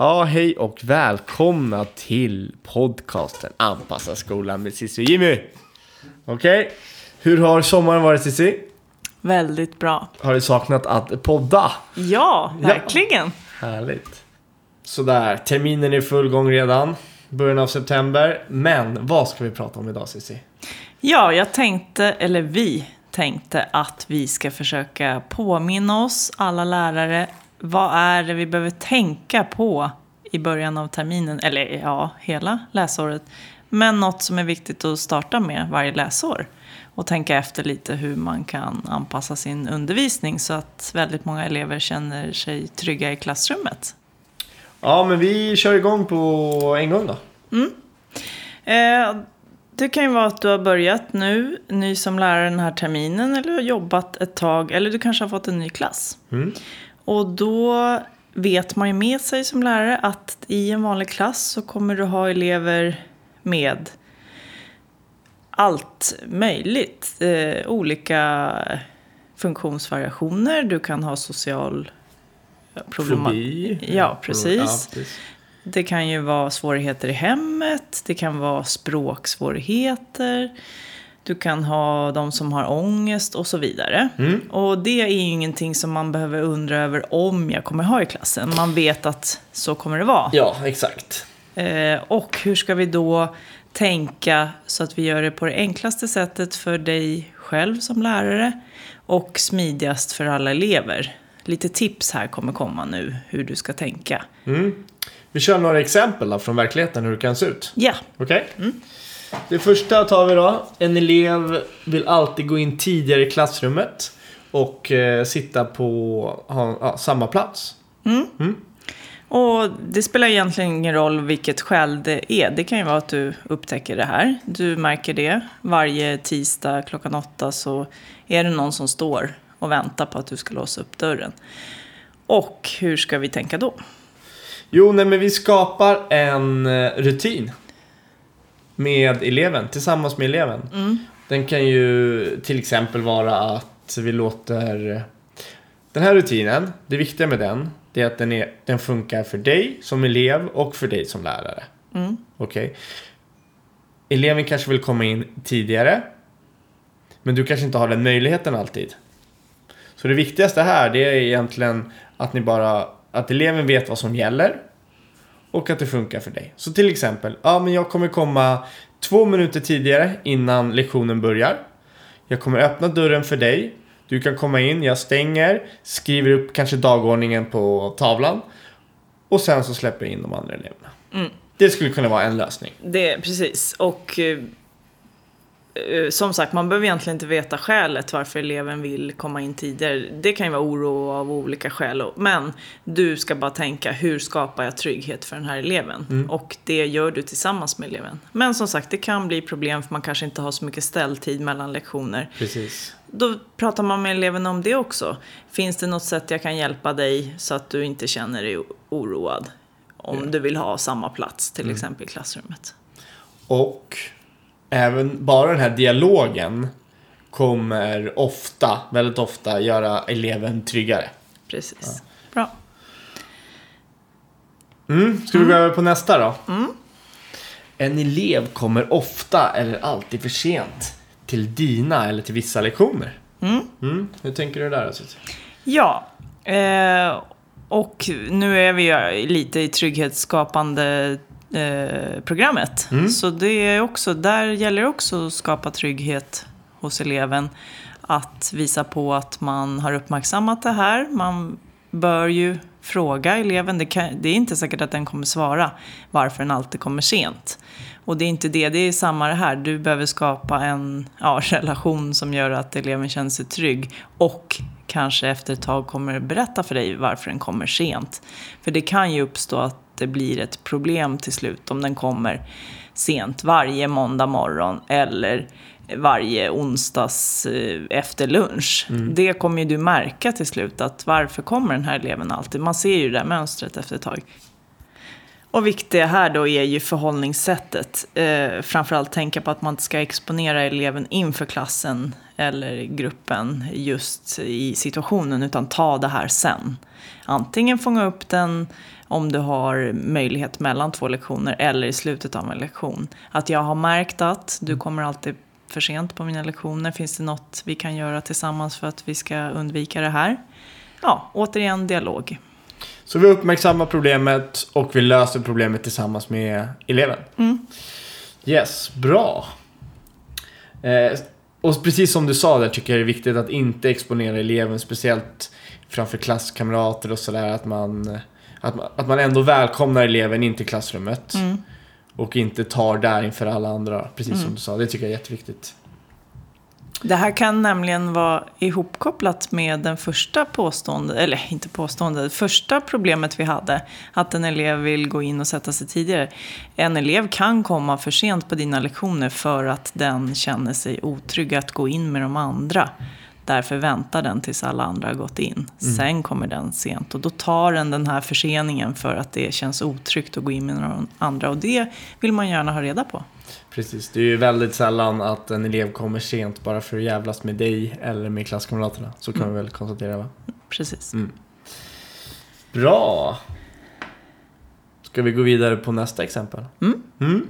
Ja, hej och välkomna till podcasten Anpassa skolan med Cissi och Jimmy. Okej, hur har sommaren varit Cissi? Väldigt bra. Har du saknat att podda? Ja, verkligen. Härligt. Sådär, terminen är i full gång redan. Början av september. Men vad ska vi prata om idag Cissi? Ja, jag tänkte, eller vi tänkte att vi ska försöka påminna oss, alla lärare, vad är det vi behöver tänka på i början av terminen, eller ja, hela läsåret. Men något som är viktigt att starta med varje läsår. Och tänka efter lite hur man kan anpassa sin undervisning så att väldigt många elever känner sig trygga i klassrummet. Ja, men vi kör igång på en gång då. Eh, det kan ju vara att du har börjat nu, ny som lärare den här terminen, eller har jobbat ett tag, eller du kanske har fått en ny klass. Mm. Och då vet man ju med sig som lärare att i en vanlig klass så kommer du ha elever med allt möjligt. Eh, olika funktionsvariationer, du kan ha social problematik. Ja, precis. Ja, precis. Det kan ju vara svårigheter i hemmet, det kan vara språksvårigheter, du kan ha de som har ångest och så vidare. Mm. Och det är ju ingenting som man behöver undra över om jag kommer ha i klassen. Man vet att så kommer det vara. Ja, exakt. Eh, och hur ska vi då tänka så att vi gör det på det enklaste sättet för dig själv som lärare och smidigast för alla elever? Lite tips här kommer komma nu hur du ska tänka. Mm. Vi kör några exempel då från verkligheten hur det kan se ut. Ja, Okej? Det första tar vi då. En elev vill alltid gå in tidigare i klassrummet och eh, sitta på ha, ja, samma plats. Och det spelar egentligen ingen roll vilket skäl det är. Det kan ju vara att du upptäcker det här. Du märker det. Varje tisdag klockan åtta så är det någon som står och väntar på att du ska låsa upp dörren. Och hur ska vi tänka då? Jo, nej, men vi skapar en eh, rutin med eleven, tillsammans med eleven. Den kan ju till exempel vara att vi låter den här rutinen, det viktiga med den, det är att den, är, den funkar för dig som elev och för dig som lärare. Okej? Eleven kanske vill komma in tidigare, men du kanske inte har den möjligheten alltid. Så det viktigaste här, det är egentligen att ni bara, att eleven vet vad som gäller och att det funkar för dig. Så till exempel, ja men jag kommer komma två minuter tidigare innan lektionen börjar. Jag kommer öppna dörren för dig. Du kan komma in, jag stänger, skriver upp kanske dagordningen på tavlan och sen så släpper jag in de andra eleverna. Det skulle kunna vara en lösning. Det, precis. Och eh, som sagt, man behöver egentligen inte veta skälet varför eleven vill komma in tidigare. Det kan ju vara oro av olika skäl. Men du ska bara tänka, hur skapar jag trygghet för den här eleven? Och det gör du tillsammans med eleven. Men som sagt, det kan bli problem för man kanske inte har så mycket ställtid mellan lektioner. Precis. Då pratar man med eleven om det också. Finns det något sätt jag kan hjälpa dig så att du inte känner dig oroad? Om du vill ha samma plats, till exempel i klassrummet. Och även bara den här dialogen kommer ofta, väldigt ofta, göra eleven tryggare. Precis. Bra. Mm, ska vi gå över på nästa då? En elev kommer ofta eller alltid för sent till dina eller till vissa lektioner. Mm, hur tänker du där? Ja, eh, och nu är vi lite i trygghetsskapande eh, programmet. Så det är också, där gäller det också att skapa trygghet hos eleven. Att visa på att man har uppmärksammat det här. Man bör ju fråga eleven. Det, kan, det är inte säkert att den kommer svara varför den alltid kommer sent. Och det är inte det, det är samma det här. Du behöver skapa en ja, relation som gör att eleven känner sig trygg. Och kanske efter ett tag kommer berätta för dig varför den kommer sent. För det kan ju uppstå att det blir ett problem till slut om den kommer sent varje måndag morgon eller varje onsdags eh, efter lunch. Det kommer ju du märka till slut att varför kommer den här eleven alltid? Man ser ju det där mönstret efter ett tag. Och viktiga här då är ju förhållningssättet. Eh, framförallt tänka på att man inte ska exponera eleven inför klassen eller gruppen just i situationen utan ta det här sen. Antingen fånga upp den om du har möjlighet mellan två lektioner eller i slutet av en lektion. Att jag har märkt att du kommer alltid för sent på mina lektioner. Finns det något vi kan göra tillsammans för att vi ska undvika det här? Ja, återigen dialog. Så vi uppmärksammar problemet och vi löser problemet tillsammans med eleven. Mm. Yes, bra. Eh, och precis som du sa där tycker jag det är viktigt att inte exponera eleven speciellt framför klasskamrater och sådär. Att man, att, man, att man ändå välkomnar eleven in till klassrummet. Mm. Och inte tar där inför alla andra, precis som du sa. Det tycker jag är jätteviktigt. Det här kan nämligen vara ihopkopplat med den första påståendet, eller inte påståendet, det första problemet vi hade. Att en elev vill gå in och sätta sig tidigare. En elev kan komma för sent på dina lektioner för att den känner sig otrygg att gå in med de andra. Därför väntar den tills alla andra har gått in. Sen kommer den sent och då tar den den här förseningen för att det känns otryggt att gå in med de andra. Och det vill man gärna ha reda på. Precis, det är ju väldigt sällan att en elev kommer sent bara för att jävlas med dig eller med klasskamraterna. Så kan vi väl konstatera va? Precis. Bra! Ska vi gå vidare på nästa exempel? Mm. Mm.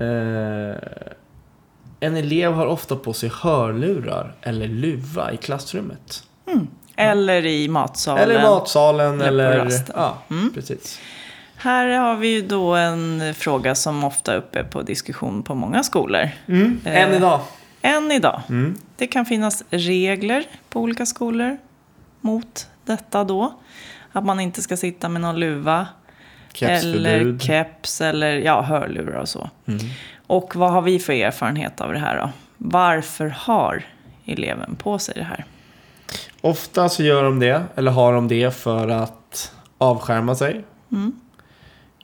Eh, en elev har ofta på sig hörlurar eller luva i klassrummet. Eller i matsalen. Eller i matsalen eller eller... Ja, Mm. precis. Här har vi ju då en fråga som ofta är uppe på diskussion på många skolor. Mm. Eh. Än idag. Än idag. Mm. Det kan finnas regler på olika skolor mot detta då. Att man inte ska sitta med någon luva. Eller keps eller ja, hörlurar och så. Mm. Och vad har vi för erfarenhet av det här då? Varför har eleven på sig det här? Ofta så gör de det, eller har de det för att avskärma sig. Mm.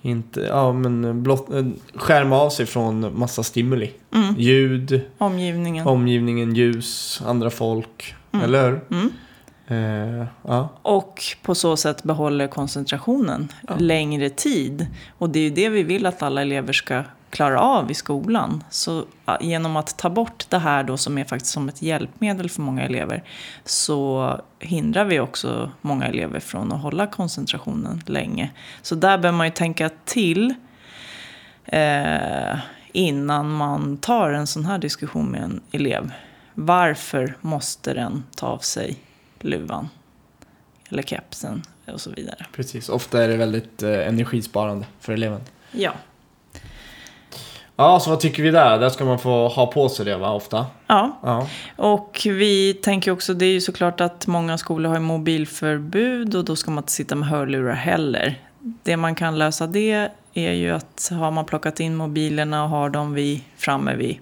Inte, ja men blott, eh, skärma av sig från massa stimuli. Mm. Ljud, Omgivningen. omgivningen, ljus, andra folk. Mm. Eller hur? Mm. Eh, ja. Och på så sätt behåller koncentrationen Ja. längre tid. Och det är ju det vi vill att alla elever ska klara av i skolan. Så genom att ta bort det här då som är faktiskt som ett hjälpmedel för många elever så hindrar vi också många elever från att hålla koncentrationen länge. Så där bör man ju tänka till eh, innan man tar en sån här diskussion med en elev. Varför måste den ta av sig luvan? Eller kepsen och så vidare. Precis, ofta är det väldigt eh, energisparande för eleven. Ja. Ja, så vad tycker vi där? Där ska man få ha på sig det va, ofta? Ja, Ja. och vi tänker också, det är ju såklart att många skolor har mobilförbud och då ska man inte sitta med hörlurar heller. Det man kan lösa det är ju att har man plockat in mobilerna och har dem vid, framme vid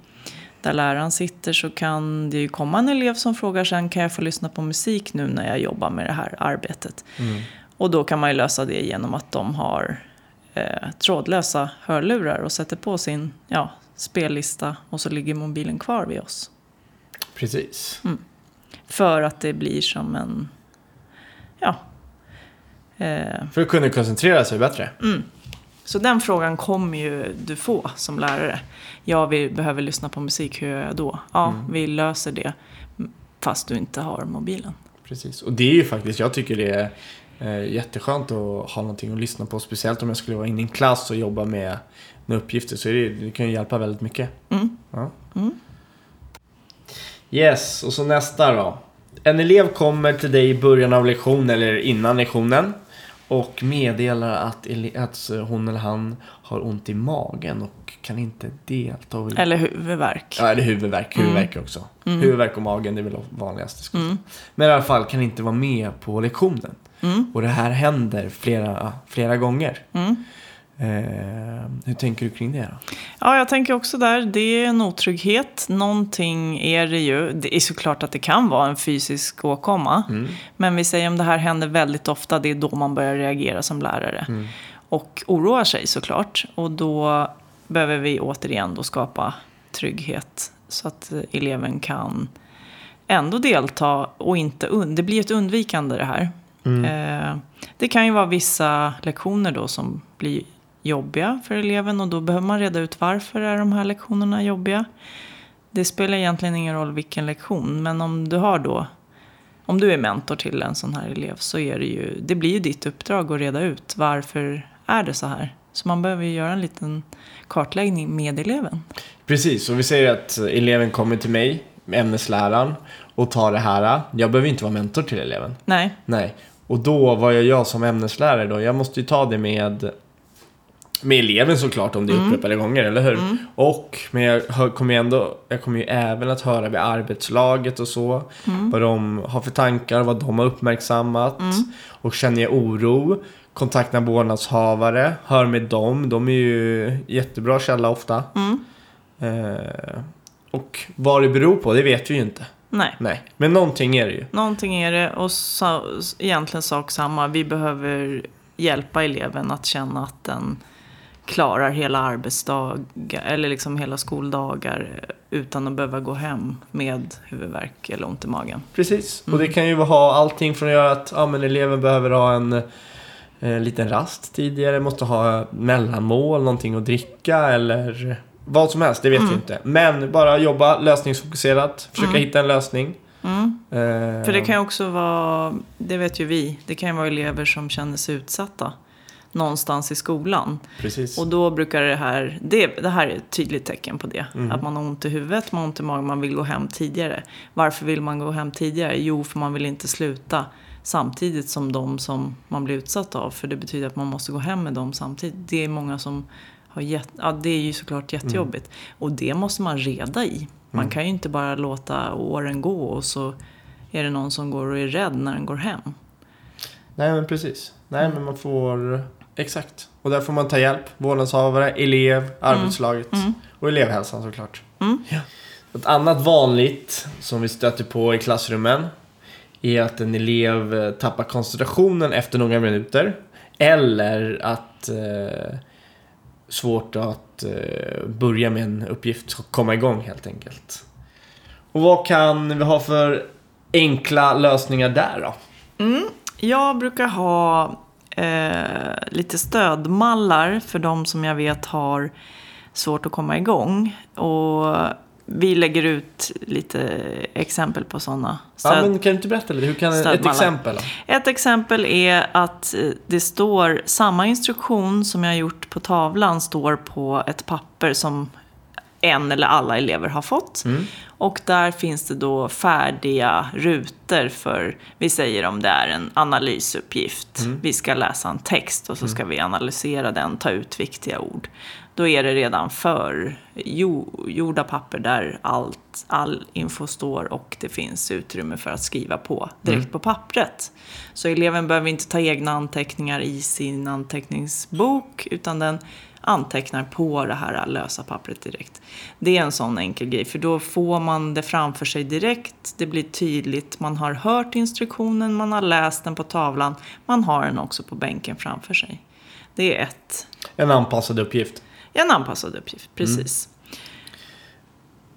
där läraren sitter så kan det ju komma en elev som frågar sen kan jag få lyssna på musik nu när jag jobbar med det här arbetet. Mm. Och då kan man ju lösa det genom att de har eh, trådlösa hörlurar och sätter på sin ja, spellista och så ligger mobilen kvar vid oss. Precis. För att det blir som en... Ja. Eh, För att kunna koncentrera sig bättre. så den frågan kommer ju du få som lärare. Ja, vi behöver lyssna på musik, hur gör jag då? Ja, vi löser det fast du inte har mobilen. Precis. Och det är ju faktiskt, jag tycker det är eh, jätteskönt att ha någonting att lyssna på. Speciellt om jag skulle vara inne i en klass och jobba med, med uppgifter. Så det, det kan ju hjälpa väldigt mycket. Mm. Ja. Mm. Yes, och så nästa då. En elev kommer till dig i början av lektionen eller innan lektionen och meddelar att, att hon eller han har ont i magen och kan inte delta. Eller huvudvärk. Ja, eller huvudvärk. Huvudvärk också. Huvudvärk och magen, det är väl vanligast. säga. Men i alla fall kan inte vara med på lektionen. Mm. Och det här händer flera, flera gånger. Mm. Eh, hur tänker du kring det då? Ja, jag tänker också där, det är en otrygghet. Någonting är det ju. Det är såklart att det kan vara en fysisk åkomma. Men vi säger om det här händer väldigt ofta, det är då man börjar reagera som lärare. Och oroar sig såklart. Och då behöver vi återigen då skapa trygghet. Så att eleven kan ändå delta och inte... Und- det blir ett undvikande det här. Eh, det kan ju vara vissa lektioner då som blir jobbiga för eleven och då behöver man reda ut varför är de här lektionerna jobbiga. Det det spelar egentligen ingen roll vilken lektion. Men om du har då, om du är mentor till en sån här elev så är det ju, det blir ju ditt uppdrag att reda ut varför är det så här. Så man behöver ju göra en liten kartläggning med eleven. Precis, och vi säger att eleven kommer till mig, ämnesläraren, och tar det här. Jag behöver inte vara mentor till eleven. Nej. Nej. Och då, vad gör jag som ämneslärare då? Jag måste ju ta det med med eleven såklart om det är upprepade gånger, eller hur? Och, men jag hör, kommer ju ändå, jag kommer ju även att höra med arbetslaget och så. Vad de har för tankar, vad de har uppmärksammat. Och känner jag oro, kontakta vårdnadshavare, hör med dem. De är ju jättebra källa ofta. Eh, och vad det beror på, det vet vi ju inte. Nej. Nej, men någonting är det ju. Någonting är det och så, egentligen sak samma. Vi behöver hjälpa eleven att känna att den klarar hela arbetsdagar eller liksom hela skoldagar utan att behöva gå hem med huvudvärk eller ont i magen. Precis, och det kan ju ha allting från att göra att ja, men eleven behöver ha en eh, liten rast tidigare, måste ha mellanmål, någonting att dricka eller vad som helst, det vet vi inte. Men bara jobba lösningsfokuserat, försöka hitta en lösning. Mm. Eh, För det kan ju också vara, det vet ju vi, det kan ju vara elever som känner sig utsatta någonstans i skolan. Precis. Och då brukar det här, det, det här är ett tydligt tecken på det. Att man har ont i huvudet, man har ont i magen, man vill gå hem tidigare. Varför vill man gå hem tidigare? Jo, för man vill inte sluta samtidigt som de som man blir utsatt av. För det betyder att man måste gå hem med dem samtidigt. Det är många som har gett, ja det är ju såklart jättejobbigt. Och det måste man reda i. Man kan ju inte bara låta åren gå och så är det någon som går och är rädd när den går hem. Nej men precis. Nej Mm. men man får, exakt. Och där får man ta hjälp. Vårdnadshavare, elev, arbetslaget och elevhälsan såklart. Mm. Ja. Ett annat vanligt som vi stöter på i klassrummen är att en elev eh, tappar koncentrationen efter några minuter. Eller att eh, svårt att eh, börja med en uppgift, komma igång helt enkelt. Och vad kan vi ha för enkla lösningar där då? Mm, jag brukar ha eh, lite stödmallar för de som jag vet har svårt att komma igång. Och vi lägger ut lite exempel på sådana. Ja, men kan du inte berätta lite? Hur kan ett exempel? Då? Ett exempel är att eh, det står samma instruktion som jag har gjort på tavlan står på ett papper som en eller alla elever har fått. Och där finns det då färdiga rutor för, vi säger om det är en analysuppgift. Vi ska läsa en text och så ska vi analysera den, ta ut viktiga ord. Då är det redan för jo, gjorda papper där allt, all info står och det finns utrymme för att skriva på direkt på pappret. Så eleven behöver inte ta egna anteckningar i sin anteckningsbok utan den antecknar på det här lösa pappret direkt. Det är en sån enkel grej för då får man det framför sig direkt. Det blir tydligt. Man har hört instruktionen, man har läst den på tavlan. Man har den också på bänken framför sig. Det är ett, En anpassad uppgift. En anpassad uppgift, precis.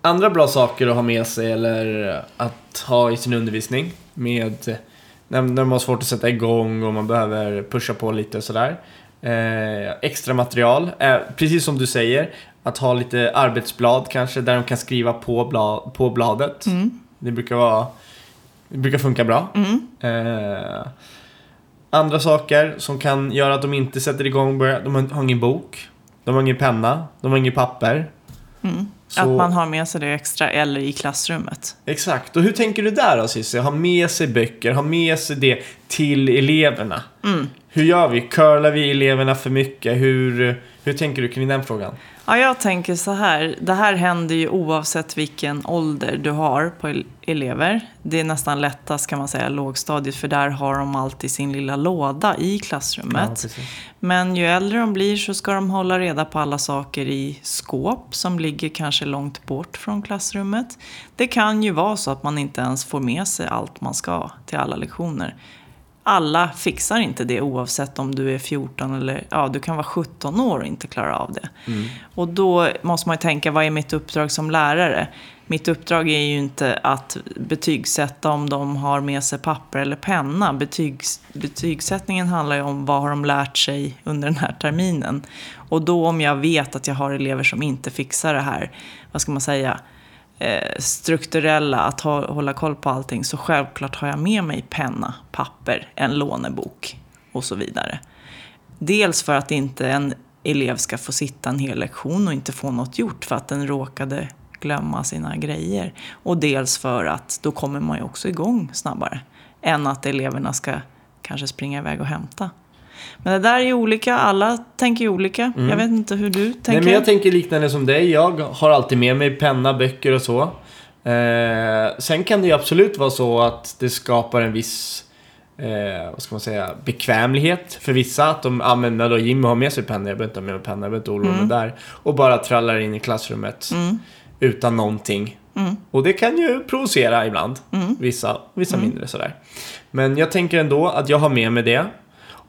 Andra bra saker att ha med sig eller att ha i sin undervisning med när man har svårt att sätta igång och man behöver pusha på lite och sådär. Eh, extra material, eh, precis som du säger, att ha lite arbetsblad kanske där de kan skriva på, blad, på bladet. Det brukar vara det brukar funka bra. Eh, andra saker som kan göra att de inte sätter igång, de har ingen bok, de har ingen penna, de har ingen papper. Så- Att man har med sig det extra eller i klassrummet. Exakt. Och hur tänker du där då Cissi? Ha med sig böcker, ha med sig det till eleverna. Hur gör vi? Curlar vi eleverna för mycket? Hur, hur tänker du kring den frågan? Ja, jag tänker så här. Det här händer ju oavsett vilken ålder du har på el- elever. Det är nästan lättast kan man säga lågstadiet för där har de alltid sin lilla låda i klassrummet. precis. Men ju äldre de blir så ska de hålla reda på alla saker i skåp som ligger kanske långt bort från klassrummet. Det kan ju vara så att man inte ens får med sig allt man ska till alla lektioner. Alla fixar inte det oavsett om du är 14 eller ja, du kan vara 17 år och inte klara av det. Och då måste man ju tänka, vad är mitt uppdrag som lärare? Mitt uppdrag är ju inte att betygsätta om de har med sig papper eller penna. Betygs, betygssättningen handlar ju om vad har de lärt sig under den här terminen. Och då om jag vet att jag har elever som inte fixar det här, vad ska man säga, Eh, strukturella, att ha, hålla koll på allting, så självklart har jag med mig penna, papper, en lånebok och så vidare. Dels för att inte en elev ska få sitta en hel lektion och inte få något gjort för att den råkade glömma sina grejer. Och dels för att då kommer man ju också igång snabbare än att eleverna ska kanske springa iväg och hämta. Men det där är ju olika, alla tänker ju olika. Jag vet inte hur du tänker. Nej, men jag tänker liknande som dig. Jag har alltid med mig penna, böcker och så. Eh, sen kan det ju absolut vara så att det skapar en viss eh, vad ska man säga, bekvämlighet för vissa. Att de använder då Jimmy har med sig penna, jag behöver inte ha med mig penna, jag behöver inte oroa mig där. Och bara trallar in i klassrummet utan någonting. Och det kan ju provocera ibland. Vissa, vissa mindre sådär. Men jag tänker ändå att jag har med mig det.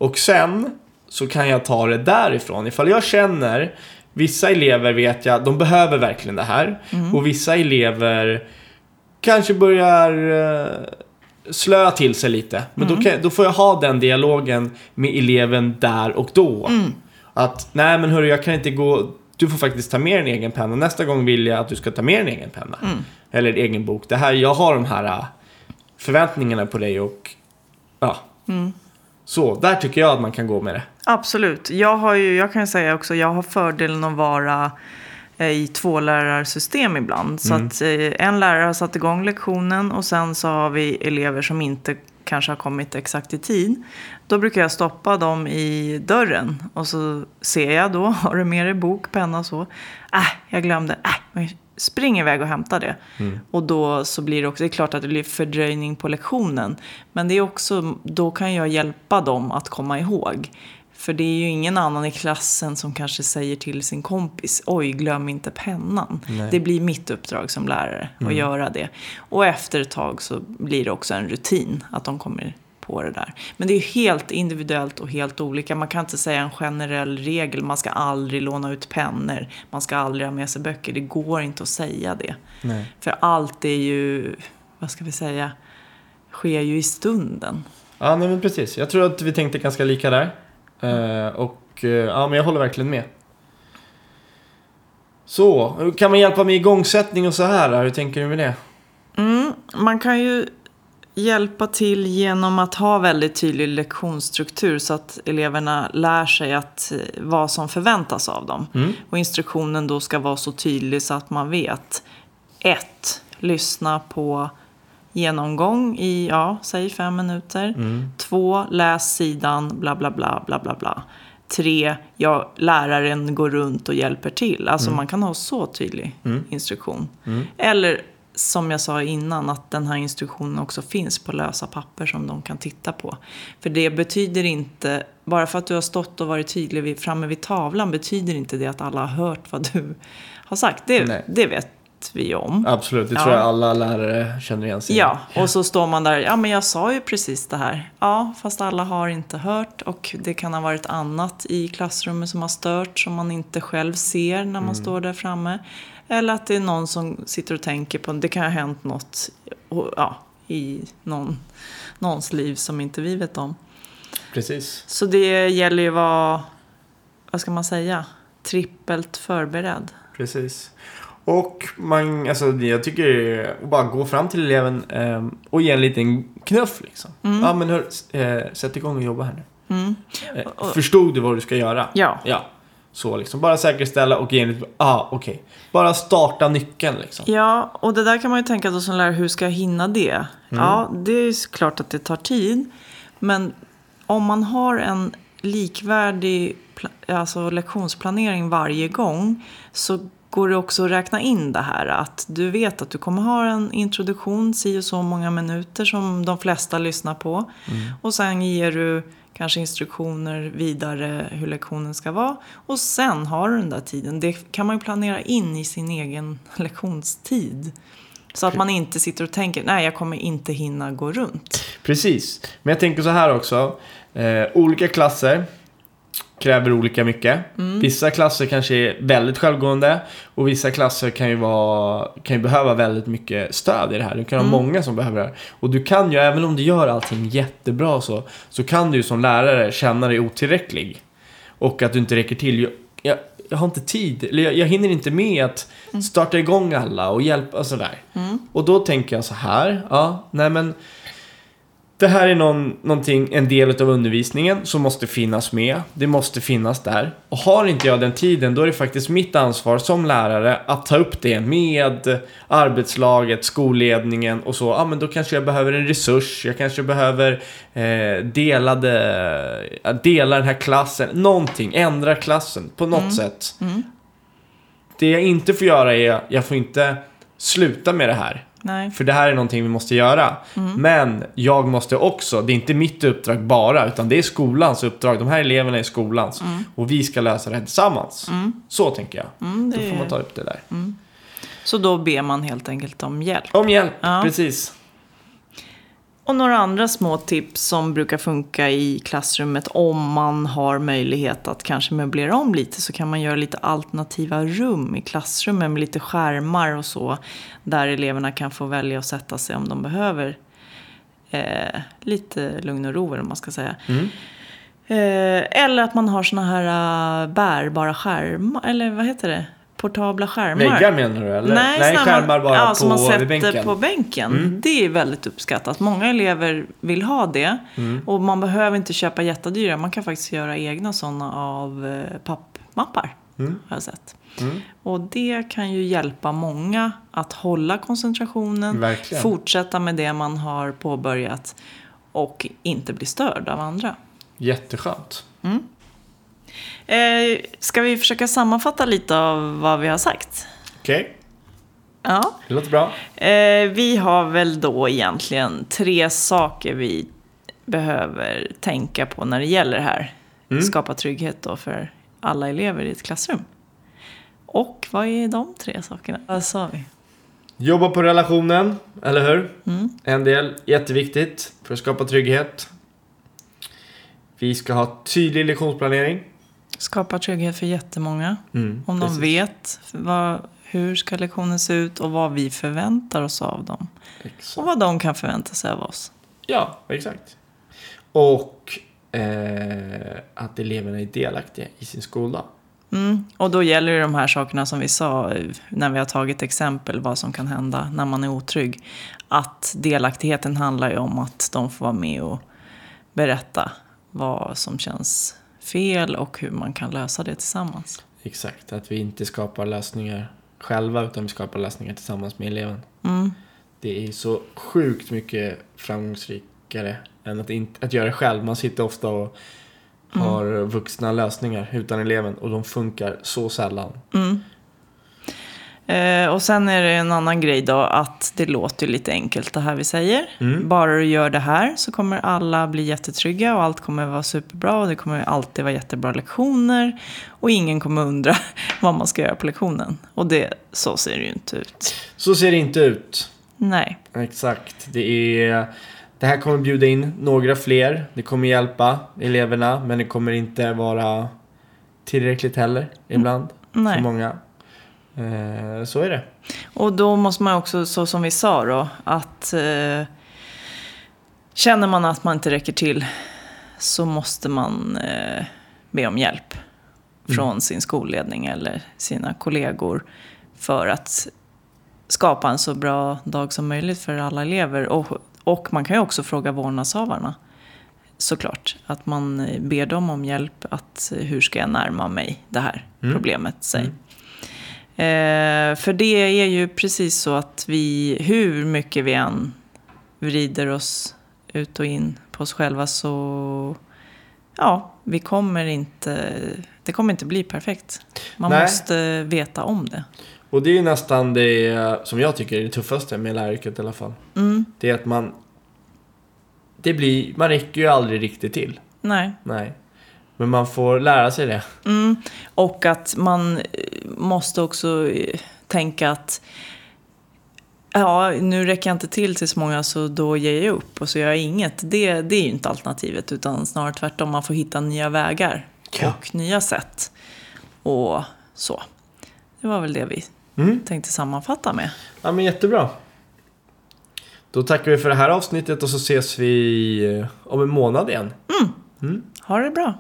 Och sen så kan jag ta det därifrån. Ifall jag känner Vissa elever vet jag, de behöver verkligen det här. Och vissa elever kanske börjar eh, slöa till sig lite. Men då, kan, då får jag ha den dialogen med eleven där och då. Att, nej men hörru, jag kan inte gå... Du får faktiskt ta med en egen penna. Nästa gång vill jag att du ska ta med en egen penna. Eller en egen bok. Det här, jag har de här äh, förväntningarna på dig och... Ja. Så, där tycker jag att man kan gå med det. Absolut. Jag, har ju, jag kan säga också, jag har fördelen att vara eh, i tvålärarsystem ibland. Så att eh, en lärare har satt igång lektionen och sen så har vi elever som inte kanske har kommit exakt i tid. Då brukar jag stoppa dem i dörren och så ser jag då, har du med dig bok, penna och så? Äh, jag glömde. Äh, spring iväg och hämta det. Och då så blir det också, det är klart att det blir fördröjning på lektionen. Men det är också, då kan jag hjälpa dem att komma ihåg. För det är ju ingen annan i klassen som kanske säger till sin kompis Oj, glöm inte pennan. Det blir mitt uppdrag som lärare att göra det. Och efter ett tag så blir det också en rutin att de kommer på det där. Men det är helt individuellt och helt olika. Man kan inte säga en generell regel. Man ska aldrig låna ut pennor. Man ska aldrig ha med sig böcker. Det går inte att säga det. Nej. För allt är ju, vad ska vi säga, sker ju i stunden. Ja, nej men precis. Jag tror att vi tänkte ganska lika där. Eh, och eh, ja, men jag håller verkligen med. Så, kan man hjälpa med igångsättning och så här? Hur tänker du med det? Mm, man kan ju hjälpa till genom att ha väldigt tydlig lektionsstruktur så att eleverna lär sig att, eh, vad som förväntas av dem. Och instruktionen då ska vara så tydlig så att man vet. 1. Lyssna på genomgång i, ja, säg fem minuter. 2. Läs sidan, bla bla bla, bla bla bla. 3. Ja, läraren går runt och hjälper till. Alltså man kan ha så tydlig instruktion. Eller som jag sa innan, att den här instruktionen också finns på lösa papper som de kan titta på. För det betyder inte, bara för att du har stått och varit tydlig vid, framme vid tavlan, betyder inte det att alla har hört vad du har sagt. Det, Nej. det vet vi ju om. Absolut, det Ja. tror jag alla lärare känner igen sig. Ja, och så står man där, ja men jag sa ju precis det här. Ja, fast alla har inte hört och det kan ha varit annat i klassrummet som har stört som man inte själv ser när man står där framme. Eller att det är någon som sitter och tänker på, det kan ha hänt något ja, i någon, någons liv som inte vi vet om. Precis. Så det gäller ju att vara, vad ska man säga, trippelt förberedd. Precis. Och man, alltså jag tycker det är att bara gå fram till eleven eh, och ge en liten knuff liksom. Ja men hör, eh, sätt igång och jobba här nu. Eh, förstod du vad du ska göra? Ja. Ja. Så liksom. Bara säkerställa och ge en ah okej. Bara starta nyckeln liksom. Ja, och det där kan man ju tänka då som lärare, hur ska jag hinna det? Ja, det är ju klart att det tar tid. Men om man har en likvärdig alltså lektionsplanering varje gång så går det också att räkna in det här att du vet att du kommer ha en introduktion, si och så många minuter som de flesta lyssnar på. Och sen ger du kanske instruktioner vidare hur lektionen ska vara. Och sen har du den där tiden. Det kan man ju planera in i sin egen lektionstid. Så att man inte sitter och tänker, nej jag kommer inte hinna gå runt. Precis. Men jag tänker så här också. Eh, olika klasser kräver olika mycket. Vissa klasser kanske är väldigt självgående och vissa klasser kan ju, vara, kan ju behöva väldigt mycket stöd i det här. Du kan ha många som behöver det här. Och du kan ju, även om du gör allting jättebra så, så kan du ju som lärare känna dig otillräcklig. Och att du inte räcker till. Jag, jag har inte tid. Eller jag, jag hinner inte med att starta igång alla och hjälpa och sådär. Och då tänker jag så här, ja, nej men det här är någon, någonting, en del av undervisningen som måste finnas med. Det måste finnas där. Och har inte jag den tiden, då är det faktiskt mitt ansvar som lärare att ta upp det med arbetslaget, skolledningen och så. Ja, men då kanske jag behöver en resurs. Jag kanske behöver eh, delade, dela den här klassen. Någonting, ändra klassen på något sätt. Det jag inte får göra är, jag får inte sluta med det här. Nej. För det här är någonting vi måste göra. Men jag måste också, det är inte mitt uppdrag bara, utan det är skolans uppdrag. De här eleverna är skolans. Och vi ska lösa det här tillsammans. Så tänker jag. Mm, det Då får är- man ta upp det där. Så då ber man helt enkelt om hjälp. Om hjälp, Ja. precis. Och några andra små tips som brukar funka i klassrummet om man har möjlighet att kanske möblera om lite så kan man göra lite alternativa rum i klassrummet med lite skärmar och så där eleverna kan få välja att sätta sig om de behöver eh, lite lugn och ro eller man ska säga. Mm. Eh, eller att man har såna här uh, bärbara skärmar, eller vad heter det? Portabla skärmar. Väggar menar du eller? Nej, Nej skärmar bara ja, på, som man sätter bänken. på bänken. Mm. Det är väldigt uppskattat. Många elever vill ha det. Mm. Och man behöver inte köpa jättedyra. Man kan faktiskt göra egna sådana av eh, pappmappar. Mm. Har jag sett. Mm. Och det kan ju hjälpa många att hålla koncentrationen. Verkligen. Fortsätta med det man har påbörjat. Och inte bli störd av andra. Jätteskönt. Eh, ska vi försöka sammanfatta lite av vad vi har sagt? Okej, Ja. det låter bra. Eh, vi har väl då egentligen tre saker vi behöver tänka på när det gäller det här. Mm. Skapa trygghet då för alla elever i ett klassrum. Och vad är de tre sakerna? Vad sa vi? Jobba på relationen, eller hur? Mm. En del, jätteviktigt för att skapa trygghet. Vi ska ha tydlig lektionsplanering. Skapa trygghet för jättemånga. Mm, Om de precis. vet vad, hur ska lektionen se ut och vad vi förväntar oss av dem. Och Exakt. vad de kan förvänta sig av oss. Ja, exakt. Och eh, att eleverna är delaktiga i sin skola. Mm. Och då gäller det de här sakerna som vi sa när vi har tagit exempel vad som kan hända när man är otrygg. Att delaktigheten handlar ju om att de får vara med och berätta vad som känns fel och hur man kan lösa det tillsammans. Exakt, att vi inte skapar lösningar själva utan vi skapar lösningar tillsammans med eleven. Mm. Det är så sjukt mycket framgångsrikare än att, inte, att göra det själv. Man sitter ofta och har vuxna lösningar utan eleven och de funkar så sällan. Mm. Eh, och sen är det en annan grej då att det låter lite enkelt det här vi säger. Mm. Bara du gör det här så kommer alla bli jättetrygga och allt kommer vara superbra och det kommer alltid vara jättebra lektioner och ingen kommer undra vad man ska göra på lektionen. Och det, så ser det ju inte ut. Så ser det inte ut. Nej. Exakt. Det, är, det här kommer bjuda in några fler. Det kommer hjälpa eleverna men det kommer inte vara tillräckligt heller ibland. Nej. För många. Eh, så är det. Och då måste man också, så som vi sa då, att eh, känner man att man inte räcker till så måste man eh, be om hjälp från sin skolledning eller sina kollegor för att skapa en så bra dag som möjligt för alla elever. Och, och man kan ju också fråga vårdnadshavarna såklart. Att man eh, ber dem om hjälp. Att eh, hur ska jag närma mig det här Mm. problemet, säg. Mm. Eh, för det är ju precis så att vi, hur mycket vi än vrider oss ut och in på oss själva så, ja, vi kommer inte, det kommer inte bli perfekt. Man Nej. måste veta om det. Och det är ju nästan det som jag tycker är det tuffaste med läraryrket i alla fall. Mm, Det är att man... Det blir, man räcker ju aldrig riktigt till. nej. Nej. Men man får lära sig det. Mm. Och att man eh, måste också eh, tänka att ja, nu räcker jag inte till till så många så då ger jag upp och så gör jag inget. Det, det är ju inte alternativet utan snarare tvärtom. Man får hitta nya vägar Ja. och nya sätt. Och så. Det var väl det vi Mm. tänkte sammanfatta med. Ja men jättebra. Då tackar vi för det här avsnittet och så ses vi eh, om en månad igen. Ha det bra!